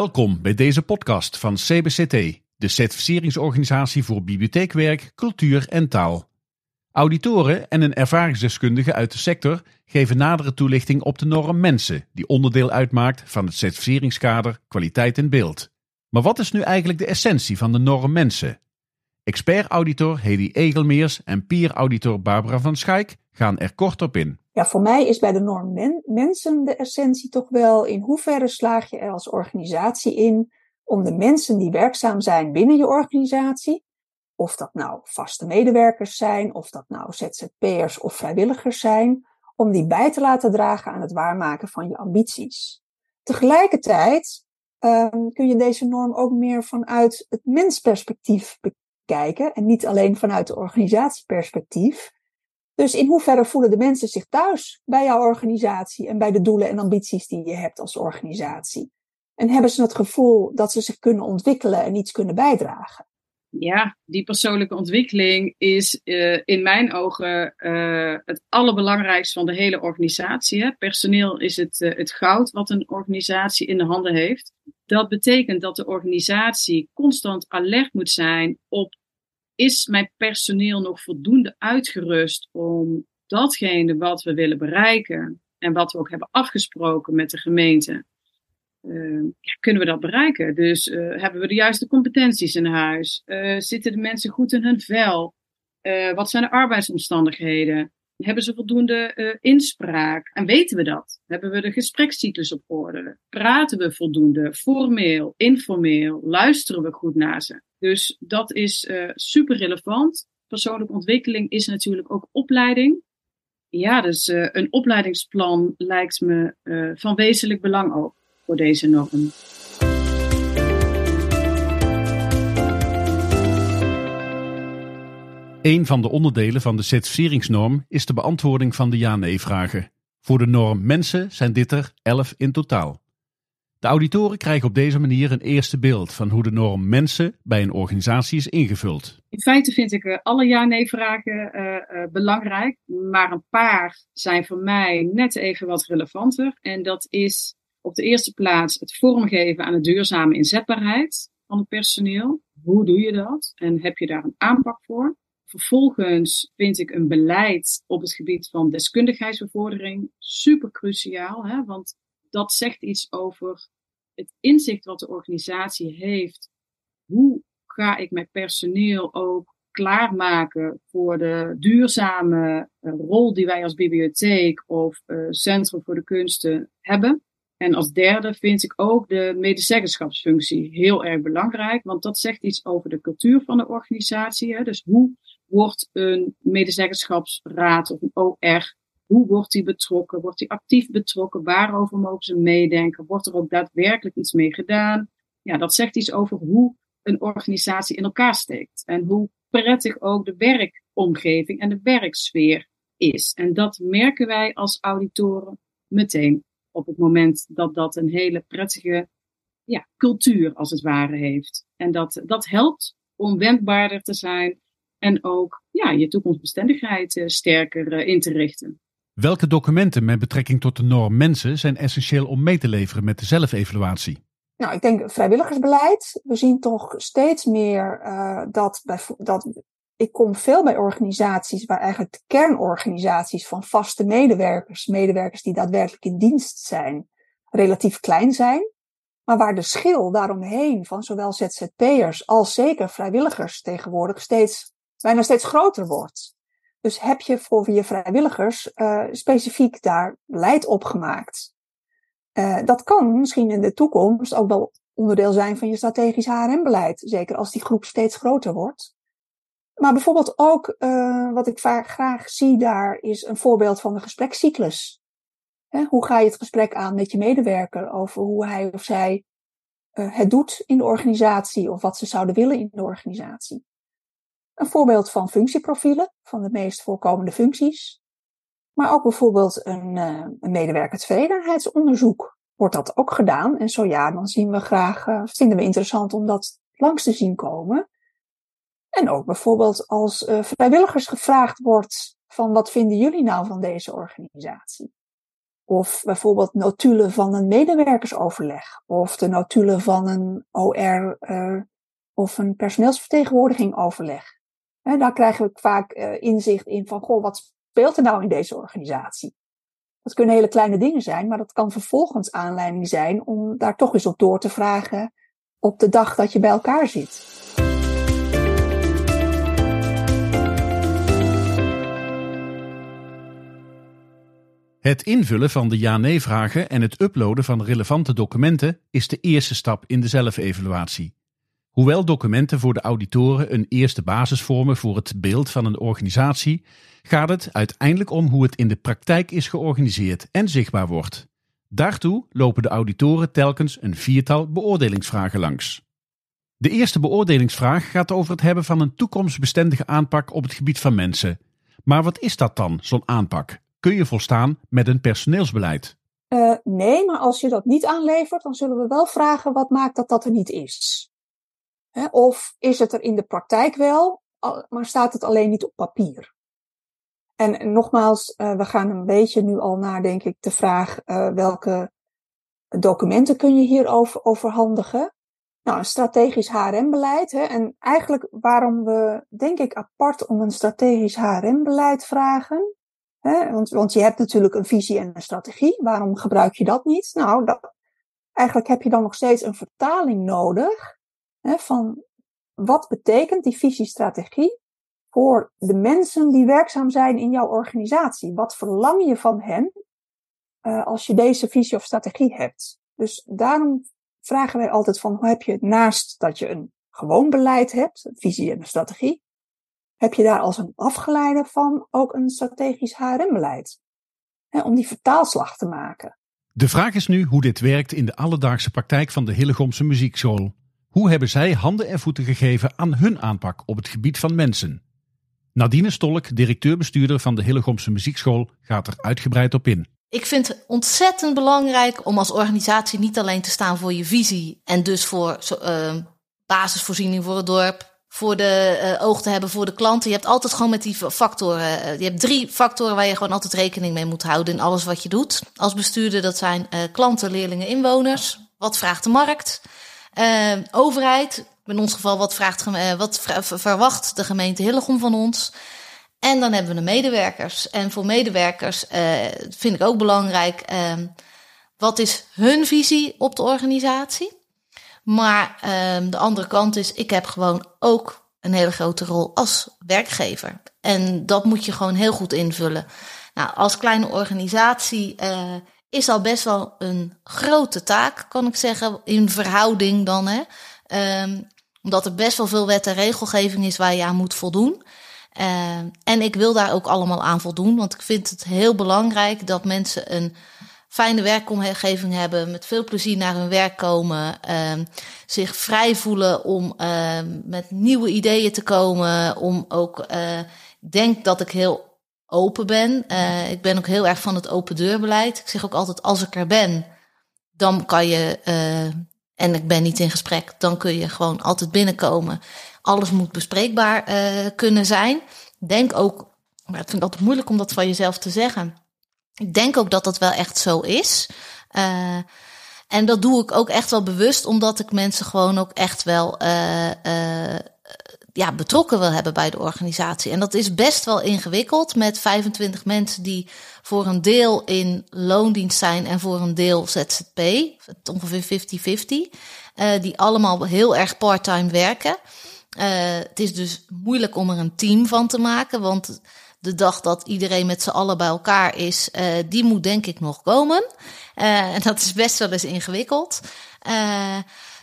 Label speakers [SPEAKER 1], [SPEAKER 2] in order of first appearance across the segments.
[SPEAKER 1] Welkom bij deze podcast van CBCT, de certificeringsorganisatie voor bibliotheekwerk, cultuur en taal. Auditoren en een ervaringsdeskundige uit de sector geven nadere toelichting op de norm mensen, die onderdeel uitmaakt van het certificeringskader kwaliteit in beeld. Maar wat is nu eigenlijk de essentie van de norm mensen? Expert-auditor Hedy Egelmeers en peer-auditor Barbara van Schaik gaan er kort op in.
[SPEAKER 2] Ja, voor mij is bij de norm mensen de essentie toch wel in hoeverre slaag je er als organisatie in om de mensen die werkzaam zijn binnen je organisatie, of dat nou vaste medewerkers zijn, of dat nou ZZP'ers of vrijwilligers zijn, om die bij te laten dragen aan het waarmaken van je ambities. Tegelijkertijd um, kun je deze norm ook meer vanuit het mensperspectief bekijken en niet alleen vanuit de organisatieperspectief. Dus in hoeverre voelen de mensen zich thuis bij jouw organisatie en bij de doelen en ambities die je hebt als organisatie? En hebben ze het gevoel dat ze zich kunnen ontwikkelen en iets kunnen bijdragen?
[SPEAKER 3] Ja, die persoonlijke ontwikkeling is uh, in mijn ogen uh, het allerbelangrijkste van de hele organisatie. Hè. Personeel is het, uh, het goud wat een organisatie in de handen heeft. Dat betekent dat de organisatie constant alert moet zijn op is mijn personeel nog voldoende uitgerust om datgene wat we willen bereiken en wat we ook hebben afgesproken met de gemeente, uh, ja, kunnen we dat bereiken? Dus uh, hebben we de juiste competenties in huis? Uh, zitten de mensen goed in hun vel? wat zijn de arbeidsomstandigheden? Hebben ze voldoende inspraak? En weten we dat? Hebben we de gesprekscyclus op orde? Praten we voldoende? Formeel, informeel? Luisteren we goed naar ze? Dus dat is uh, super relevant. Persoonlijke ontwikkeling is natuurlijk ook opleiding. Ja, dus uh, een opleidingsplan lijkt me van wezenlijk belang ook voor deze norm.
[SPEAKER 1] Een van de onderdelen van de certificeringsnorm is de beantwoording van de ja-nee-vragen. Voor de norm mensen zijn dit er 11 in totaal. De auditoren krijgen op deze manier een eerste beeld van hoe de norm mensen bij een organisatie is ingevuld.
[SPEAKER 3] In feite vind ik uh, alle ja-nee-vragen uh, uh, belangrijk, maar een paar zijn voor mij net even wat relevanter. En dat is op de eerste plaats het vormgeven aan de duurzame inzetbaarheid van het personeel. Hoe doe je dat en heb je daar een aanpak voor? Vervolgens vind ik een beleid op het gebied van deskundigheidsbevordering super cruciaal, hè? want dat zegt iets over het inzicht wat de organisatie heeft. Hoe ga ik mijn personeel ook klaarmaken voor de duurzame uh, rol die wij als bibliotheek of uh, Centrum voor de Kunsten hebben. En als derde vind ik ook de medezeggenschapsfunctie heel erg belangrijk, want dat zegt iets over de cultuur van de organisatie. Hè? Dus hoe wordt een medezeggenschapsraad of een OR hoe wordt die betrokken? Wordt die actief betrokken? Waarover mogen ze meedenken? Wordt er ook daadwerkelijk iets mee gedaan? Ja, dat zegt iets over hoe een organisatie in elkaar steekt. En hoe prettig ook de werkomgeving en de werksfeer is. En dat merken wij als auditoren meteen op het moment dat dat een hele prettige ja, cultuur als het ware heeft. En dat, dat helpt om wendbaarder te zijn en ook ja, je toekomstbestendigheid uh, sterker uh, in te richten.
[SPEAKER 1] Welke documenten met betrekking tot de norm mensen zijn essentieel om mee te leveren met de zelfevaluatie?
[SPEAKER 2] Nou, ik denk vrijwilligersbeleid. We zien toch steeds meer uh, dat, bij, dat ik kom veel bij organisaties waar eigenlijk de kernorganisaties van vaste medewerkers, medewerkers die daadwerkelijk in dienst zijn, relatief klein zijn. Maar waar de schil daaromheen van zowel ZZP'ers als zeker vrijwilligers tegenwoordig steeds, bijna steeds groter wordt. Dus heb je voor je vrijwilligers uh, specifiek daar beleid opgemaakt? Uh, dat kan misschien in de toekomst ook wel onderdeel zijn van je strategisch HRM-beleid. Zeker als die groep steeds groter wordt. Maar bijvoorbeeld ook, uh, wat ik vaak graag zie daar, is een voorbeeld van de gesprekscyclus. Hè, hoe ga je het gesprek aan met je medewerker over hoe hij of zij het doet in de organisatie of wat ze zouden willen in de organisatie? Een voorbeeld van functieprofielen van de meest voorkomende functies. Maar ook bijvoorbeeld een, uh, een. Wordt dat ook gedaan? En zo ja, dan zien we graag, uh, vinden we interessant om dat langs te zien komen. En ook bijvoorbeeld als uh, vrijwilligers gevraagd wordt van wat vinden jullie nou van deze organisatie? Of bijvoorbeeld notulen van een medewerkersoverleg. Of de notulen van een OR of een personeelsvertegenwoordiging overleg. En daar krijgen we vaak uh, inzicht in van, goh, wat speelt er nou in deze organisatie? Dat kunnen hele kleine dingen zijn, maar dat kan vervolgens aanleiding zijn om daar toch eens op door te vragen op de dag dat je bij elkaar zit.
[SPEAKER 1] Het invullen van de ja-nee-vragen en het uploaden van relevante documenten is de eerste stap in de zelfevaluatie. Hoewel documenten voor de auditoren een eerste basis vormen voor het beeld van een organisatie, gaat het uiteindelijk om hoe het in de praktijk is georganiseerd en zichtbaar wordt. Daartoe lopen de auditoren telkens een viertal beoordelingsvragen langs. De eerste beoordelingsvraag gaat over het hebben van een toekomstbestendige aanpak op het gebied van mensen. Maar wat is dat dan, zo'n aanpak? Kun je volstaan met een personeelsbeleid?
[SPEAKER 2] Uh, nee, maar als je dat niet aanlevert, dan zullen we wel vragen wat maakt dat dat er niet is. Hè? Of is het er in de praktijk wel, maar staat het alleen niet op papier? En nogmaals, uh, we gaan een beetje nu al naar, denk ik, de vraag uh, welke documenten kun je hierover overhandigen. Nou, een strategisch HRM-beleid. En eigenlijk waarom we, denk ik, apart om een strategisch HRM-beleid vragen. Hè? Want, want je hebt natuurlijk een visie en een strategie. Waarom gebruik je dat niet? Nou, dat, eigenlijk heb je dan nog steeds een vertaling nodig. Hè, van wat betekent die visiestrategie voor de mensen die werkzaam zijn in jouw organisatie? Wat verlang je van hen uh, als je deze visie of strategie hebt? Dus daarom vragen wij altijd van, hoe heb je naast dat je een gewoon beleid hebt, een visie en een strategie, heb je daar als een afgeleide van ook een strategisch HRM-beleid? Om die vertaalslag te maken.
[SPEAKER 1] De vraag is nu hoe dit werkt in de alledaagse praktijk van de Hillegomse Muziekschool. Hoe hebben zij handen en voeten gegeven aan hun aanpak op het gebied van mensen? Nadine Stolk, directeur-bestuurder van de Hillegomse Muziekschool, gaat er uitgebreid op in.
[SPEAKER 4] Ik vind het ontzettend belangrijk om als organisatie niet alleen te staan voor je visie en dus voor uh, basisvoorziening voor het dorp, voor de uh, oog te hebben voor de klanten. Je hebt altijd gewoon met die factoren. Uh, je hebt drie factoren waar je gewoon altijd rekening mee moet houden in alles wat je doet. Als bestuurder, dat zijn uh, klanten, leerlingen, inwoners. Wat vraagt de markt? Overheid, in ons geval, wat, vraagt, wat verwacht de gemeente Hillegom van ons? En dan hebben we de medewerkers. En voor medewerkers vind ik ook belangrijk. wat is hun visie op de organisatie? Maar um, de andere kant is, ik heb gewoon ook een hele grote rol als werkgever. En dat moet je gewoon heel goed invullen. Nou, als kleine organisatie uh, is al best wel een grote taak, kan ik zeggen, in verhouding dan. Hè? Um, omdat er best wel veel wet en regelgeving is waar je aan moet voldoen. Uh, en ik wil daar ook allemaal aan voldoen, want ik vind het heel belangrijk dat mensen een fijne werkomgeving hebben, met veel plezier naar hun werk komen, uh, zich vrij voelen om met nieuwe ideeën te komen, om ook, uh, denk dat ik heel open ben. Uh, ik ben ook heel erg van het open deurbeleid. Ik zeg ook altijd, als ik er ben, dan kan je, uh, en ik ben niet in gesprek, dan kun je gewoon altijd binnenkomen. Alles moet bespreekbaar uh, kunnen zijn. Denk ook, maar het vind ik altijd moeilijk om dat van jezelf te zeggen ik denk ook dat dat wel echt zo is. En dat doe ik ook echt wel bewust, omdat ik mensen gewoon ook echt wel ja, betrokken wil hebben bij de organisatie. En dat is best wel ingewikkeld met 25 mensen die voor een deel in loondienst zijn en voor een deel ZZP, ongeveer 50-50, die allemaal heel erg parttime werken. het is dus moeilijk om er een team van te maken, want de dag dat iedereen met z'n allen bij elkaar is, uh, die moet denk ik nog komen. En dat is best wel eens ingewikkeld.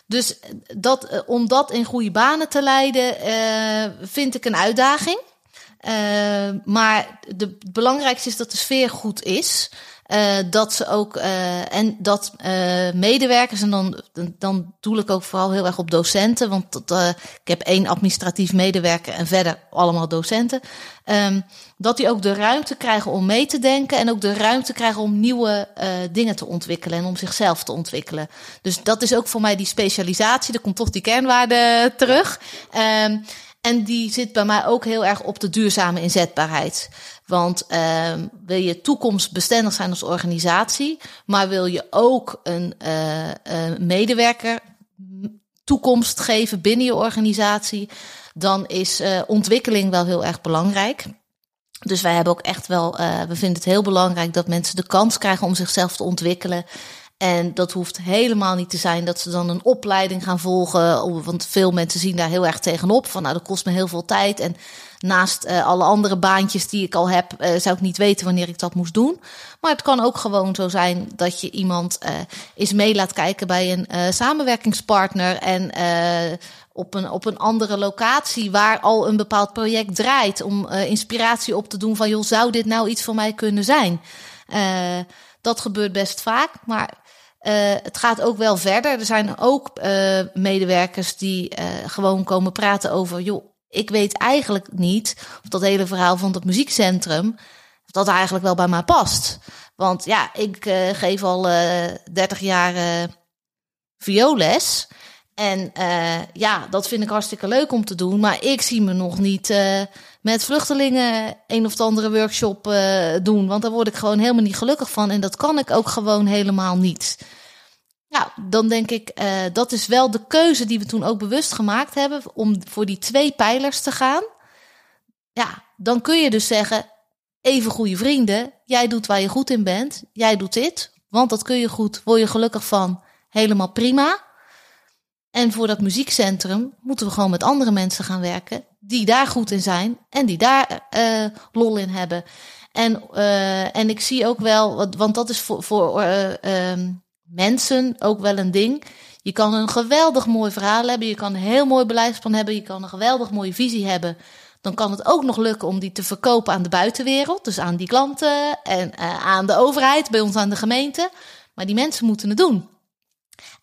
[SPEAKER 4] Dus dat, om dat in goede banen te leiden, vind ik een uitdaging. maar het belangrijkste is dat de sfeer goed is. Uh, dat ze ook uh, en dat uh, medewerkers en dan dan doe ik ook vooral heel erg op docenten, want dat, ik heb één administratief medewerker en verder allemaal docenten. Um, dat die ook de ruimte krijgen om mee te denken en ook de ruimte krijgen om nieuwe dingen te ontwikkelen en om zichzelf te ontwikkelen. Dus dat is ook voor mij die specialisatie. Er komt toch die kernwaarde terug. Um, En die zit bij mij ook heel erg op de duurzame inzetbaarheid. Want uh, wil je toekomstbestendig zijn als organisatie, maar wil je ook een uh, medewerker toekomst geven binnen je organisatie, dan is uh, ontwikkeling wel heel erg belangrijk. Dus wij hebben ook echt wel, uh, we vinden het heel belangrijk dat mensen de kans krijgen om zichzelf te ontwikkelen. En dat hoeft helemaal niet te zijn dat ze dan een opleiding gaan volgen. Want veel mensen zien daar heel erg tegenop. Van nou, dat kost me heel veel tijd. En naast uh, alle andere baantjes die ik al heb, uh, zou ik niet weten wanneer ik dat moest doen. Maar het kan ook gewoon zo zijn dat je iemand uh, eens mee laat kijken bij een samenwerkingspartner. En op een, op een andere locatie waar al een bepaald project draait. Om inspiratie op te doen van, joh, zou dit nou iets voor mij kunnen zijn? dat gebeurt best vaak. Maar uh, het gaat ook wel verder. Er zijn ook uh, medewerkers die uh, gewoon komen praten over, joh, ik weet eigenlijk niet of dat hele verhaal van het muziekcentrum, of dat eigenlijk wel bij mij past. Want ja, ik geef al 30 jaar violes. En ja, dat vind ik hartstikke leuk om te doen. Maar ik zie me nog niet met vluchtelingen een of andere workshop doen. Want daar word ik gewoon helemaal niet gelukkig van. En dat kan ik ook gewoon helemaal niet. Nou, dan denk ik, uh, dat is wel de keuze die we toen ook bewust gemaakt hebben om voor die twee pijlers te gaan. Ja, dan kun je dus zeggen, even goede vrienden, jij doet waar je goed in bent, jij doet dit, want dat kun je goed, word je gelukkig van, helemaal prima. En voor dat muziekcentrum moeten we gewoon met andere mensen gaan werken die daar goed in zijn en die daar uh, lol in hebben. En, uh, en ik zie ook wel, want dat is voor, voor um, mensen ook wel een ding. Je kan een geweldig mooi verhaal hebben, je kan een heel mooi beleidsplan hebben, je kan een geweldig mooie visie hebben. Dan kan het ook nog lukken om die te verkopen aan de buitenwereld, dus aan die klanten en uh, aan de overheid, bij ons aan de gemeente. Maar die mensen moeten het doen.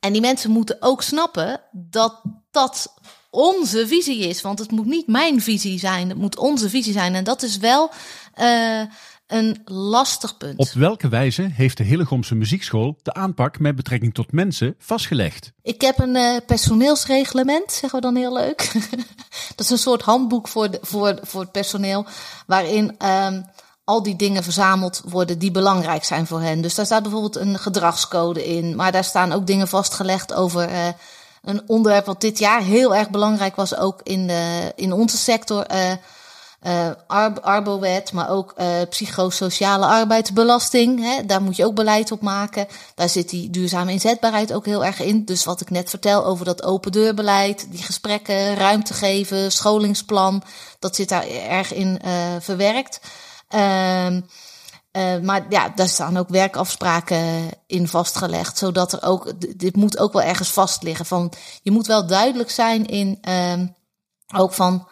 [SPEAKER 4] En die mensen moeten ook snappen dat dat onze visie is. Want het moet niet mijn visie zijn, het moet onze visie zijn. En dat is wel uh, een lastig punt.
[SPEAKER 1] Op welke wijze heeft de Hillegomse Muziekschool de aanpak met betrekking tot mensen vastgelegd?
[SPEAKER 4] Ik heb een uh, personeelsreglement, zeggen we dan heel leuk. dat is een soort handboek voor, de, voor, voor het personeel, waarin um, al die dingen verzameld worden die belangrijk zijn voor hen. Dus daar staat bijvoorbeeld een gedragscode in, maar daar staan ook dingen vastgelegd over. Uh, een onderwerp wat dit jaar heel erg belangrijk was, ook in, de, in onze sector. Uh, Ar Arbowet, maar ook uh, psychosociale arbeidsbelasting. Hè, daar moet je ook beleid op maken. Daar zit die duurzame inzetbaarheid ook heel erg in. Dus wat ik net vertel over dat open deurbeleid, die gesprekken, ruimte geven, scholingsplan, dat zit daar erg in uh, verwerkt. Uh, maar ja, daar staan ook werkafspraken in vastgelegd, zodat er ook, dit moet ook wel ergens vast liggen. Van, je moet wel duidelijk zijn in, uh, ook van,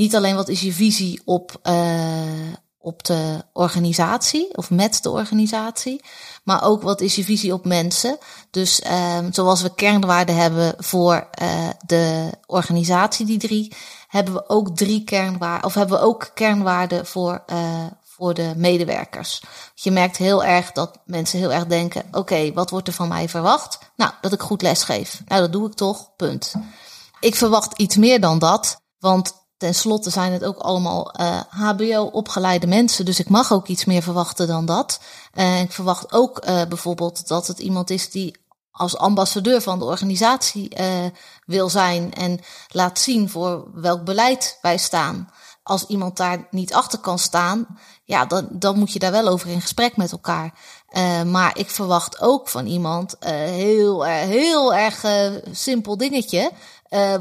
[SPEAKER 4] niet alleen wat is je visie op, uh, op de organisatie of met de organisatie, maar ook wat is je visie op mensen. Dus uh, zoals we kernwaarden hebben voor uh, de organisatie, die drie, hebben we ook drie kernwaarden, of hebben we ook kernwaarden voor, uh, voor de medewerkers. Je merkt heel erg dat mensen heel erg denken: oké, wat wordt er van mij verwacht? Nou, dat ik goed lesgeef. Nou, dat doe ik toch. Punt. Ik verwacht iets meer dan dat, want Ten slotte zijn het ook allemaal uh, HBO-opgeleide mensen, dus ik mag ook iets meer verwachten dan dat. Uh, ik verwacht ook uh, bijvoorbeeld dat het iemand is die als ambassadeur van de organisatie wil zijn en laat zien voor welk beleid wij staan. Als iemand daar niet achter kan staan, ja, dan, dan moet je daar wel over in gesprek met elkaar. maar ik verwacht ook van iemand heel, heel erg simpel dingetje,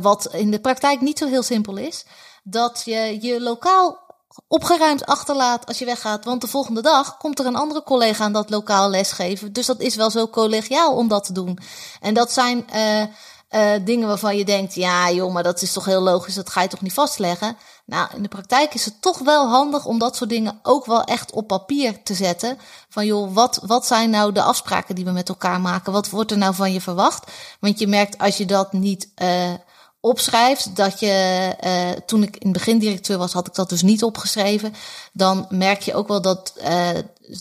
[SPEAKER 4] wat in de praktijk niet zo heel simpel is dat je je lokaal opgeruimd achterlaat als je weggaat. Want de volgende dag komt er een andere collega aan dat lokaal lesgeven. Dus dat is wel zo collegiaal om dat te doen. En dat zijn uh, uh, dingen waarvan je denkt, ja joh, maar dat is toch heel logisch, dat ga je toch niet vastleggen. Nou, in de praktijk is het toch wel handig om dat soort dingen ook wel echt op papier te zetten. Van joh, wat, wat zijn nou de afspraken die we met elkaar maken? Wat wordt er nou van je verwacht? Want je merkt als je dat niet uh, opschrijft, dat je, uh, toen ik in het begin directeur was, had ik dat dus niet opgeschreven. Dan merk je ook wel dat uh,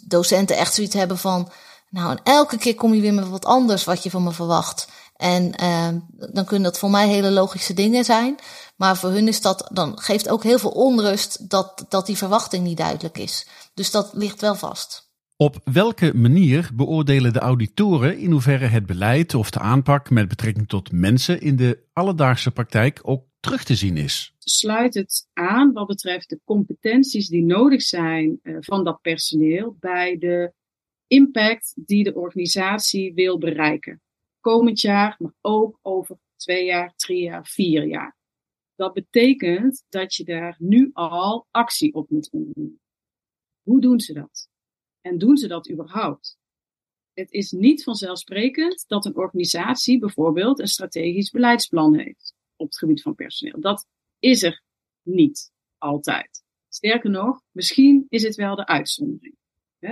[SPEAKER 4] docenten echt zoiets hebben van, nou, en elke keer kom je weer met wat anders wat je van me verwacht. En uh, dan kunnen dat voor mij hele logische dingen zijn. Maar voor hun is dat dan geeft ook heel veel onrust dat, dat die verwachting niet duidelijk is. Dus dat ligt wel vast.
[SPEAKER 1] Op welke manier beoordelen de auditoren in hoeverre het beleid of de aanpak met betrekking tot mensen in de alledaagse praktijk ook terug te zien is?
[SPEAKER 3] Sluit het aan wat betreft de competenties die nodig zijn uh, van dat personeel bij de impact die de organisatie wil bereiken. Komend jaar, maar ook over twee jaar, drie jaar, vier jaar. Dat betekent dat je daar nu al actie op moet ondernemen. Hoe doen ze dat? En doen ze dat überhaupt? Het is niet vanzelfsprekend dat een organisatie bijvoorbeeld een strategisch beleidsplan heeft op het gebied van personeel. Dat is er niet altijd. Sterker nog, misschien is het wel de uitzondering.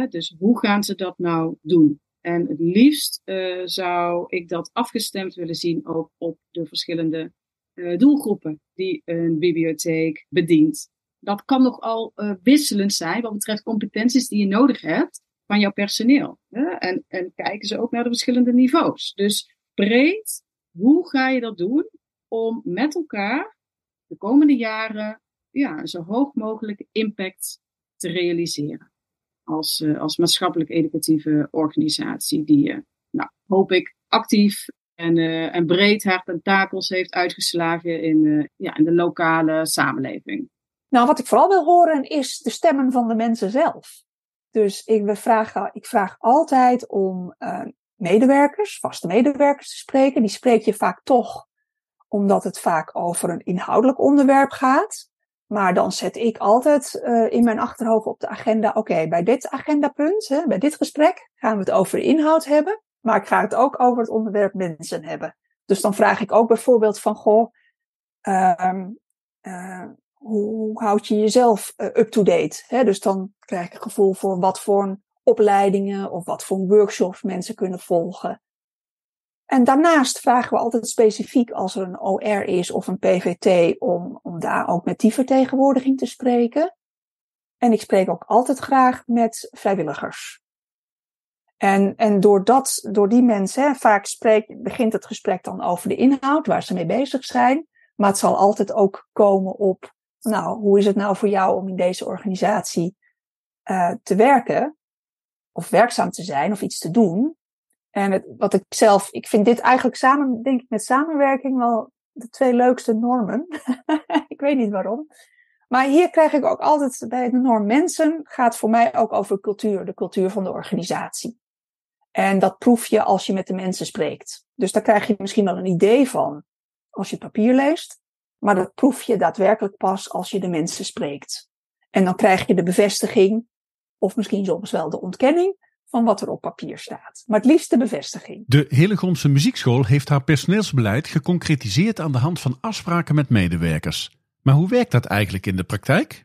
[SPEAKER 3] dus hoe gaan ze dat nou doen? En het liefst uh, zou ik dat afgestemd willen zien ook op de verschillende uh, doelgroepen die een bibliotheek bedient. Dat kan nogal uh, wisselend zijn wat betreft competenties die je nodig hebt van jouw personeel. En, en kijken ze ook naar de verschillende niveaus. Dus breed, hoe ga je dat doen om met elkaar de komende jaren ja, zo hoog mogelijke impact te realiseren? Als, uh, als maatschappelijk educatieve organisatie die, uh, nou, hoop ik, actief en, uh, en breed haar tentakels heeft uitgeslagen in, ja, in de lokale samenleving.
[SPEAKER 2] Nou, wat ik vooral wil horen is de stemmen van de mensen zelf. Dus ik, we ik vraag altijd om uh, medewerkers, vaste medewerkers te spreken. Die spreek je vaak toch omdat het vaak over een inhoudelijk onderwerp gaat. Maar dan zet ik altijd uh, in mijn achterhoofd op de agenda, oké, bij dit agendapunt, hè, bij dit gesprek, gaan we het over inhoud hebben. Maar ik ga het ook over het onderwerp mensen hebben. Dus dan vraag ik ook bijvoorbeeld van, goh, uh, hoe houd je jezelf uh, up-to-date? Dus dan krijg ik gevoel voor wat voor opleidingen of wat voor workshops mensen kunnen volgen. En daarnaast vragen we altijd specifiek als er een OR is of een PVT om, om daar ook met die vertegenwoordiging te spreken. En ik spreek ook altijd graag met vrijwilligers. En, en door, dat, door die mensen, hè, vaak spreek, begint het gesprek dan over de inhoud, waar ze mee bezig zijn. Maar het zal altijd ook komen op nou, hoe is het nou voor jou om in deze organisatie uh, te werken? Of werkzaam te zijn of iets te doen? En wat ik zelf, ik vind dit eigenlijk samen, denk ik, met samenwerking wel de twee leukste normen. ik weet niet waarom. Maar hier krijg ik ook altijd bij de norm mensen, gaat voor mij ook over cultuur, de cultuur van de organisatie. En dat proef je als je met de mensen spreekt. Dus daar krijg je misschien wel een idee van als je het papier leest. Maar dat proef je daadwerkelijk pas als je de mensen spreekt. En dan krijg je de bevestiging, of misschien soms wel de ontkenning, van wat er op papier staat. Maar het liefst de bevestiging.
[SPEAKER 1] De Hillegomse Muziekschool heeft haar personeelsbeleid geconcretiseerd aan de hand van afspraken met medewerkers. Maar hoe werkt dat eigenlijk in de praktijk?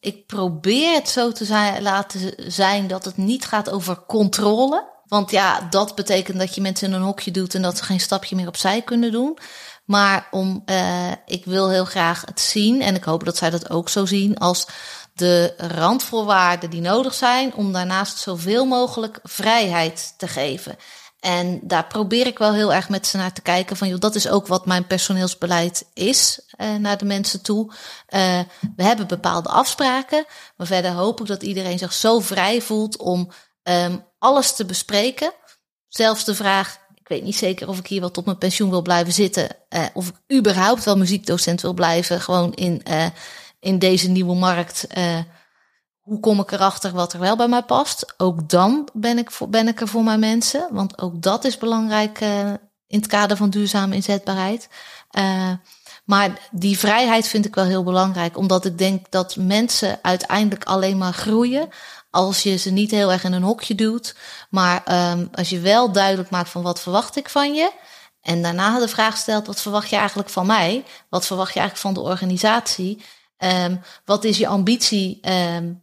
[SPEAKER 4] Ik probeer het zo te zijn, laten zijn dat het niet gaat over controle. Want ja, dat betekent dat je mensen in een hokje doet en dat ze geen stapje meer opzij kunnen doen. Maar om, uh, ik wil heel graag het zien, en ik hoop dat zij dat ook zo zien, als de randvoorwaarden die nodig zijn om daarnaast zoveel mogelijk vrijheid te geven. En daar probeer ik wel heel erg met ze naar te kijken van, joh, dat is ook wat mijn personeelsbeleid is uh, naar de mensen toe. Uh, we hebben bepaalde afspraken, maar verder hoop ik dat iedereen zich zo vrij voelt om um, alles te bespreken. Zelfs de vraag, ik weet niet zeker of ik hier wel tot mijn pensioen wil blijven zitten. Uh, of ik überhaupt wel muziekdocent wil blijven. Gewoon in, uh, in deze nieuwe markt. Uh, hoe kom ik erachter wat er wel bij mij past? Ook dan ben ik, voor, ben ik er voor mijn mensen. Want ook dat is belangrijk in het kader van duurzame inzetbaarheid. Maar die vrijheid vind ik wel heel belangrijk. Omdat ik denk dat mensen uiteindelijk alleen maar groeien als je ze niet heel erg in een hokje duwt, maar um, als je wel duidelijk maakt van wat verwacht ik van je. En daarna de vraag stelt, wat verwacht je eigenlijk van mij? Wat verwacht je eigenlijk van de organisatie? Um, wat is je ambitie? Um,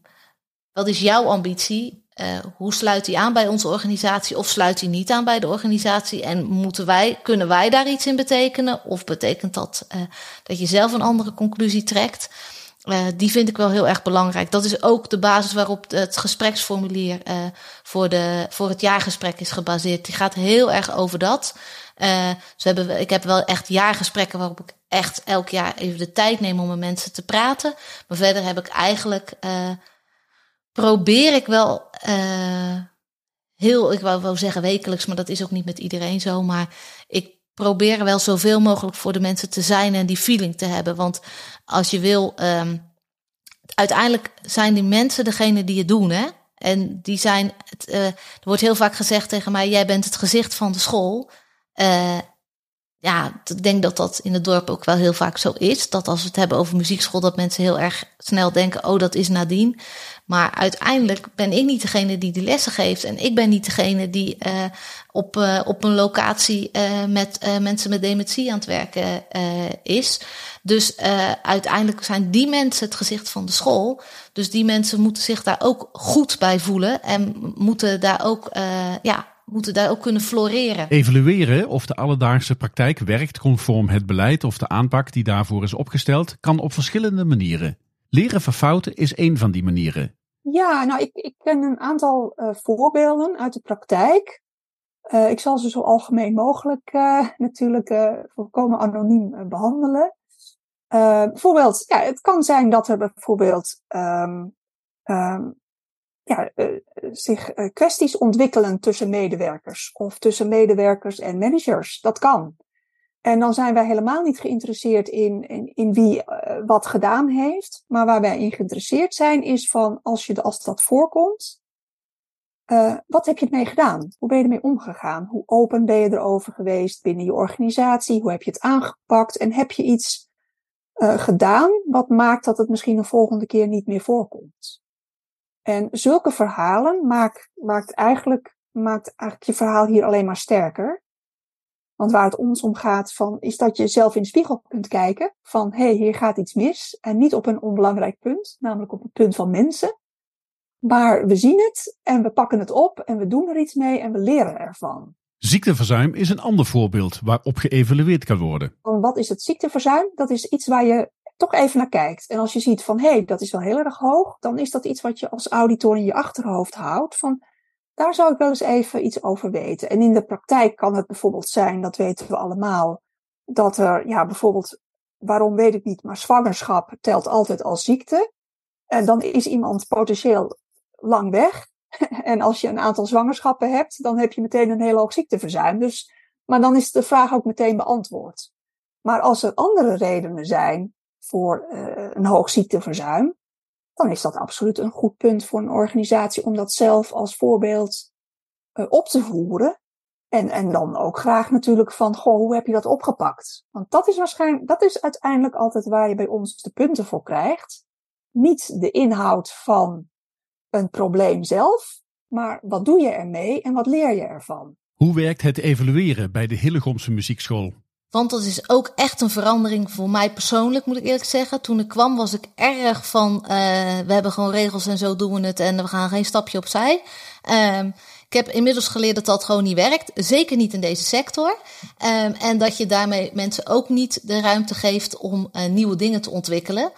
[SPEAKER 4] wat is jouw ambitie? Uh, hoe sluit die aan bij onze organisatie of sluit die niet aan bij de organisatie? En moeten wij, kunnen wij daar iets in betekenen? Of betekent dat uh, dat je zelf een andere conclusie trekt? Uh, die vind ik wel heel erg belangrijk. Dat is ook de basis waarop het gespreksformulier voor, de, voor het jaargesprek is gebaseerd. Die gaat heel erg over dat. Dus hebben ik heb wel echt jaargesprekken waarop ik echt elk jaar even de tijd neem om met mensen te praten. Maar verder heb ik eigenlijk, probeer ik wel uh, heel, ik wou, wou zeggen wekelijks, maar dat is ook niet met iedereen zo. Maar ik probeer wel zoveel mogelijk voor de mensen te zijn en die feeling te hebben. Want als je wil, um, uiteindelijk zijn die mensen degene die het doen, hè? En die zijn, uh, er wordt heel vaak gezegd tegen mij: jij bent het gezicht van de school. Uh, ja, ik denk dat dat in het dorp ook wel heel vaak zo is. Dat als we het hebben over muziekschool, dat mensen heel erg snel denken: oh, dat is Nadine. Maar uiteindelijk ben ik niet degene die die lessen geeft. En ik ben niet degene die uh, op, uh, op een locatie uh, met mensen met dementie aan het werken is. Dus uiteindelijk zijn die mensen het gezicht van de school. Dus die mensen moeten zich daar ook goed bij voelen. En moeten daar ook, ja, moeten daar ook kunnen floreren.
[SPEAKER 1] Evalueren of de alledaagse praktijk werkt conform het beleid of de aanpak die daarvoor is opgesteld, kan op verschillende manieren. Leren van fouten is één van die manieren.
[SPEAKER 2] Ja, nou, ik, ik ken een aantal uh, voorbeelden uit de praktijk. Uh, ik zal ze zo algemeen mogelijk uh, natuurlijk volkomen anoniem behandelen. bijvoorbeeld, ja, het kan zijn dat er bijvoorbeeld um, um, ja, zich kwesties ontwikkelen tussen medewerkers of tussen medewerkers en managers. Dat kan. En dan zijn wij helemaal niet geïnteresseerd in, in, in wie uh, wat gedaan heeft. Maar waar wij in geïnteresseerd zijn is van als, je, als dat voorkomt, uh, wat heb je ermee gedaan? Hoe ben je ermee omgegaan? Hoe open ben je erover geweest binnen je organisatie? Hoe heb je het aangepakt? En heb je iets uh, gedaan wat maakt dat het misschien een volgende keer niet meer voorkomt? En zulke verhalen maakt, maakt, eigenlijk, maakt eigenlijk je verhaal hier alleen maar sterker. Want waar het ons om gaat, van, is dat je zelf in de spiegel kunt kijken van hé, hey, hier gaat iets mis. En niet op een onbelangrijk punt, namelijk op het punt van mensen. Maar we zien het en we pakken het op en we doen er iets mee en we leren ervan.
[SPEAKER 1] Ziekteverzuim is een ander voorbeeld waarop geëvalueerd kan worden.
[SPEAKER 2] Wat is het ziekteverzuim? Dat is iets waar je toch even naar kijkt. En als je ziet van hé, hey, dat is wel heel erg hoog, dan is dat iets wat je als auditor in je achterhoofd houdt. Van daar zou ik wel eens even iets over weten. En in de praktijk kan het bijvoorbeeld zijn, dat weten we allemaal, dat er, ja, bijvoorbeeld, waarom weet ik niet, maar zwangerschap telt altijd als ziekte. En dan is iemand potentieel lang weg. En als je een aantal zwangerschappen hebt, dan heb je meteen een heel hoog ziekteverzuim. Dus, maar dan is de vraag ook meteen beantwoord. Maar als er andere redenen zijn voor uh, een hoog ziekteverzuim, dan is dat absoluut een goed punt voor een organisatie om dat zelf als voorbeeld uh, op te voeren. En, en dan ook graag natuurlijk van, goh, hoe heb je dat opgepakt? Want dat is waarschijnlijk, dat is uiteindelijk altijd waar je bij ons de punten voor krijgt. Niet de inhoud van een probleem zelf, maar wat doe je ermee en wat leer je ervan?
[SPEAKER 1] Hoe werkt het evalueren bij de Hillegomse Muziekschool?
[SPEAKER 4] Want dat is ook echt een verandering voor mij persoonlijk, moet ik eerlijk zeggen. Toen ik kwam was ik erg van, uh, we hebben gewoon regels en zo doen we het en we gaan geen stapje opzij. Um, ik heb inmiddels geleerd dat dat gewoon niet werkt. Zeker niet in deze sector. Um, en dat je daarmee mensen ook niet de ruimte geeft om uh, nieuwe dingen te ontwikkelen.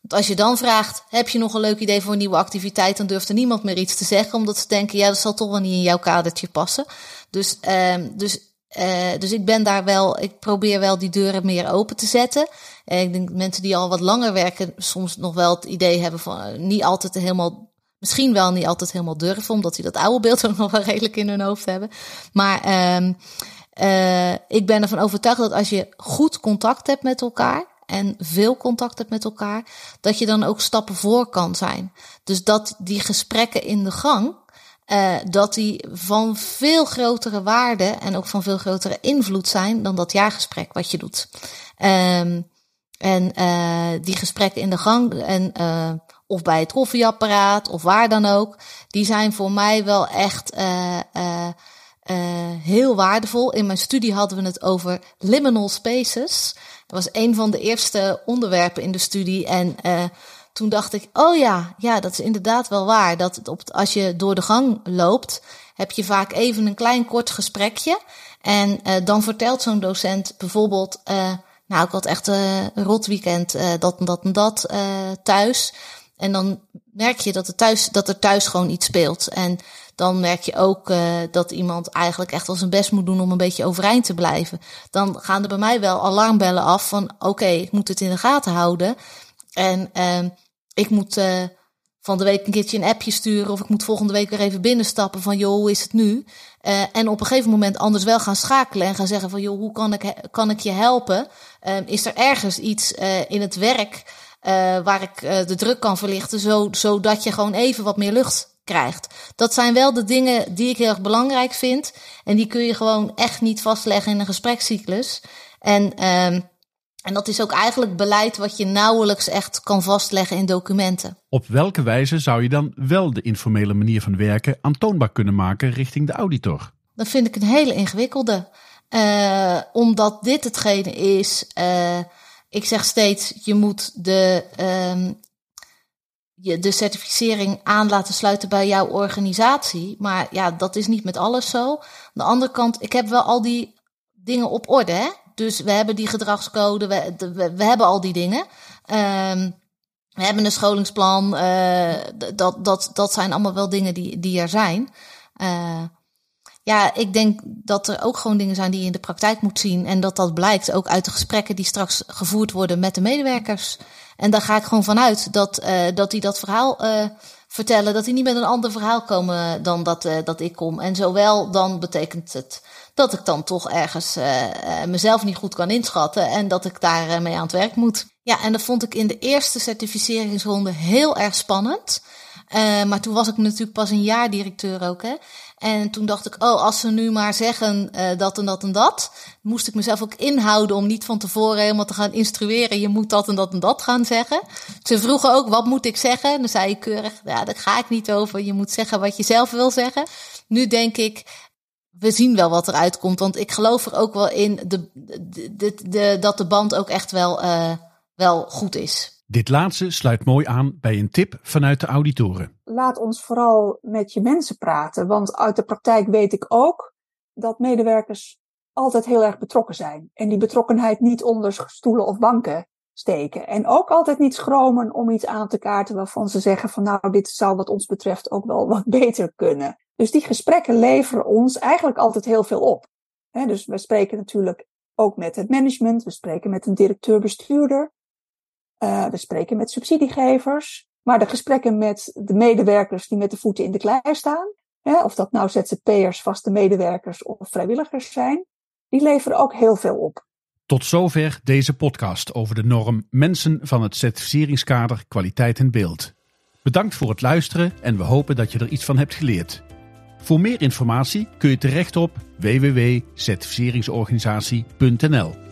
[SPEAKER 4] Want als je dan vraagt, heb je nog een leuk idee voor een nieuwe activiteit, dan durft er niemand meer iets te zeggen, omdat ze denken, ja, dat zal toch wel niet in jouw kadertje passen. Dus, um, dus uh, dus ik ben daar wel, ik probeer wel die deuren meer open te zetten. En ik denk mensen die al wat langer werken, soms nog wel het idee hebben van uh, niet altijd helemaal, misschien wel niet altijd helemaal durven, omdat die dat oude beeld ook nog wel redelijk in hun hoofd hebben. Maar uh, ik ben ervan overtuigd dat als je goed contact hebt met elkaar, en veel contact hebt met elkaar, dat je dan ook stappen voor kan zijn. Dus dat die gesprekken in de gang, uh, dat die van veel grotere waarde en ook van veel grotere invloed zijn dan dat jaargesprek wat je doet. Um, en uh, die gesprekken in de gang en uh, of bij het koffieapparaat of waar dan ook, die zijn voor mij wel echt heel waardevol. In mijn studie hadden we het over liminal spaces. Dat was een van de eerste onderwerpen in de studie en toen dacht ik, oh ja, ja, dat is inderdaad wel waar. Dat het op, als je door de gang loopt, heb je vaak even een klein kort gesprekje. En uh, dan vertelt zo'n docent bijvoorbeeld, uh, nou, ik had echt een rot weekend, dat en dat en dat thuis. En dan merk je dat er thuis, dat er thuis gewoon iets speelt. En dan merk je ook uh, dat iemand eigenlijk echt wel zijn best moet doen om een beetje overeind te blijven. Dan gaan er bij mij wel alarmbellen af van oké, ik moet het in de gaten houden. En uh, ik moet uh, van de week een keertje een appje sturen of ik moet volgende week weer even binnenstappen van joh, hoe is het nu? Uh, en op een gegeven moment anders wel gaan schakelen en gaan zeggen van joh, hoe kan ik, kan ik je helpen? Uh, is er ergens iets uh, in het werk waar ik de druk kan verlichten, zo, zodat je gewoon even wat meer lucht krijgt? Dat zijn wel de dingen die ik heel erg belangrijk vind en die kun je gewoon echt niet vastleggen in een gesprekscyclus. En ehm, en dat is ook eigenlijk beleid wat je nauwelijks echt kan vastleggen in documenten.
[SPEAKER 1] Op welke wijze zou je dan wel de informele manier van werken aantoonbaar kunnen maken richting de auditor?
[SPEAKER 4] Dat vind ik een hele ingewikkelde. Uh, omdat dit hetgene is. Uh, ik zeg steeds: je moet de, uh, je de certificering aan laten sluiten bij jouw organisatie. Maar ja, dat is niet met alles zo. Aan de andere kant, ik heb wel al die dingen op orde. Hè? Dus we hebben die gedragscode, we, we, hebben al die dingen. Um, we hebben een scholingsplan. Uh, dat, dat, dat zijn allemaal wel dingen die, die er zijn. Uh, ja, ik denk dat er ook gewoon dingen zijn die je in de praktijk moet zien. En dat dat blijkt ook uit de gesprekken die straks gevoerd worden met de medewerkers. En daar ga ik gewoon vanuit dat, uh, dat die dat verhaal vertellen. Dat die niet met een ander verhaal komen dan dat, uh, dat ik kom. En zowel dan betekent het dat ik dan toch ergens uh, mezelf niet goed kan inschatten en dat ik daar mee aan het werk moet. Ja, en dat vond ik in de eerste certificeringsronde heel erg spannend. Uh, maar toen was ik natuurlijk pas een jaar directeur ook. Hè? En toen dacht ik, oh, als ze nu maar zeggen uh, dat en dat en dat, moest ik mezelf ook inhouden om niet van tevoren helemaal te gaan instrueren. Je moet dat en dat en dat gaan zeggen. Ze vroegen ook, wat moet ik zeggen? Dan zei ik keurig, ja, daar ga ik niet over. Je moet zeggen wat je zelf wil zeggen. Nu denk ik, we zien wel wat eruit komt. Want ik geloof er ook wel in de, de, dat de band ook echt wel, uh, wel goed is.
[SPEAKER 1] Dit laatste sluit mooi aan bij een tip vanuit de auditoren.
[SPEAKER 2] Laat ons vooral met je mensen praten. Want uit de praktijk weet ik ook dat medewerkers altijd heel erg betrokken zijn. En die betrokkenheid niet onder stoelen of banken steken. En ook altijd niet schromen om iets aan te kaarten waarvan ze zeggen van nou, dit zou wat ons betreft ook wel wat beter kunnen. Dus die gesprekken leveren ons eigenlijk altijd heel veel op. Dus we spreken natuurlijk ook met het management, we spreken met een directeur-bestuurder, uh, we spreken met subsidiegevers. Maar de gesprekken met de medewerkers die met de voeten in de klei staan, hè, of dat nou ZZP'ers, vaste medewerkers of vrijwilligers zijn, die leveren ook heel veel op.
[SPEAKER 1] Tot zover deze podcast over de norm Mensen van het certificeringskader Kwaliteit en Beeld. Bedankt voor het luisteren en we hopen dat je er iets van hebt geleerd. Voor meer informatie kun je terecht op www.certificeringsorganisatie.nl.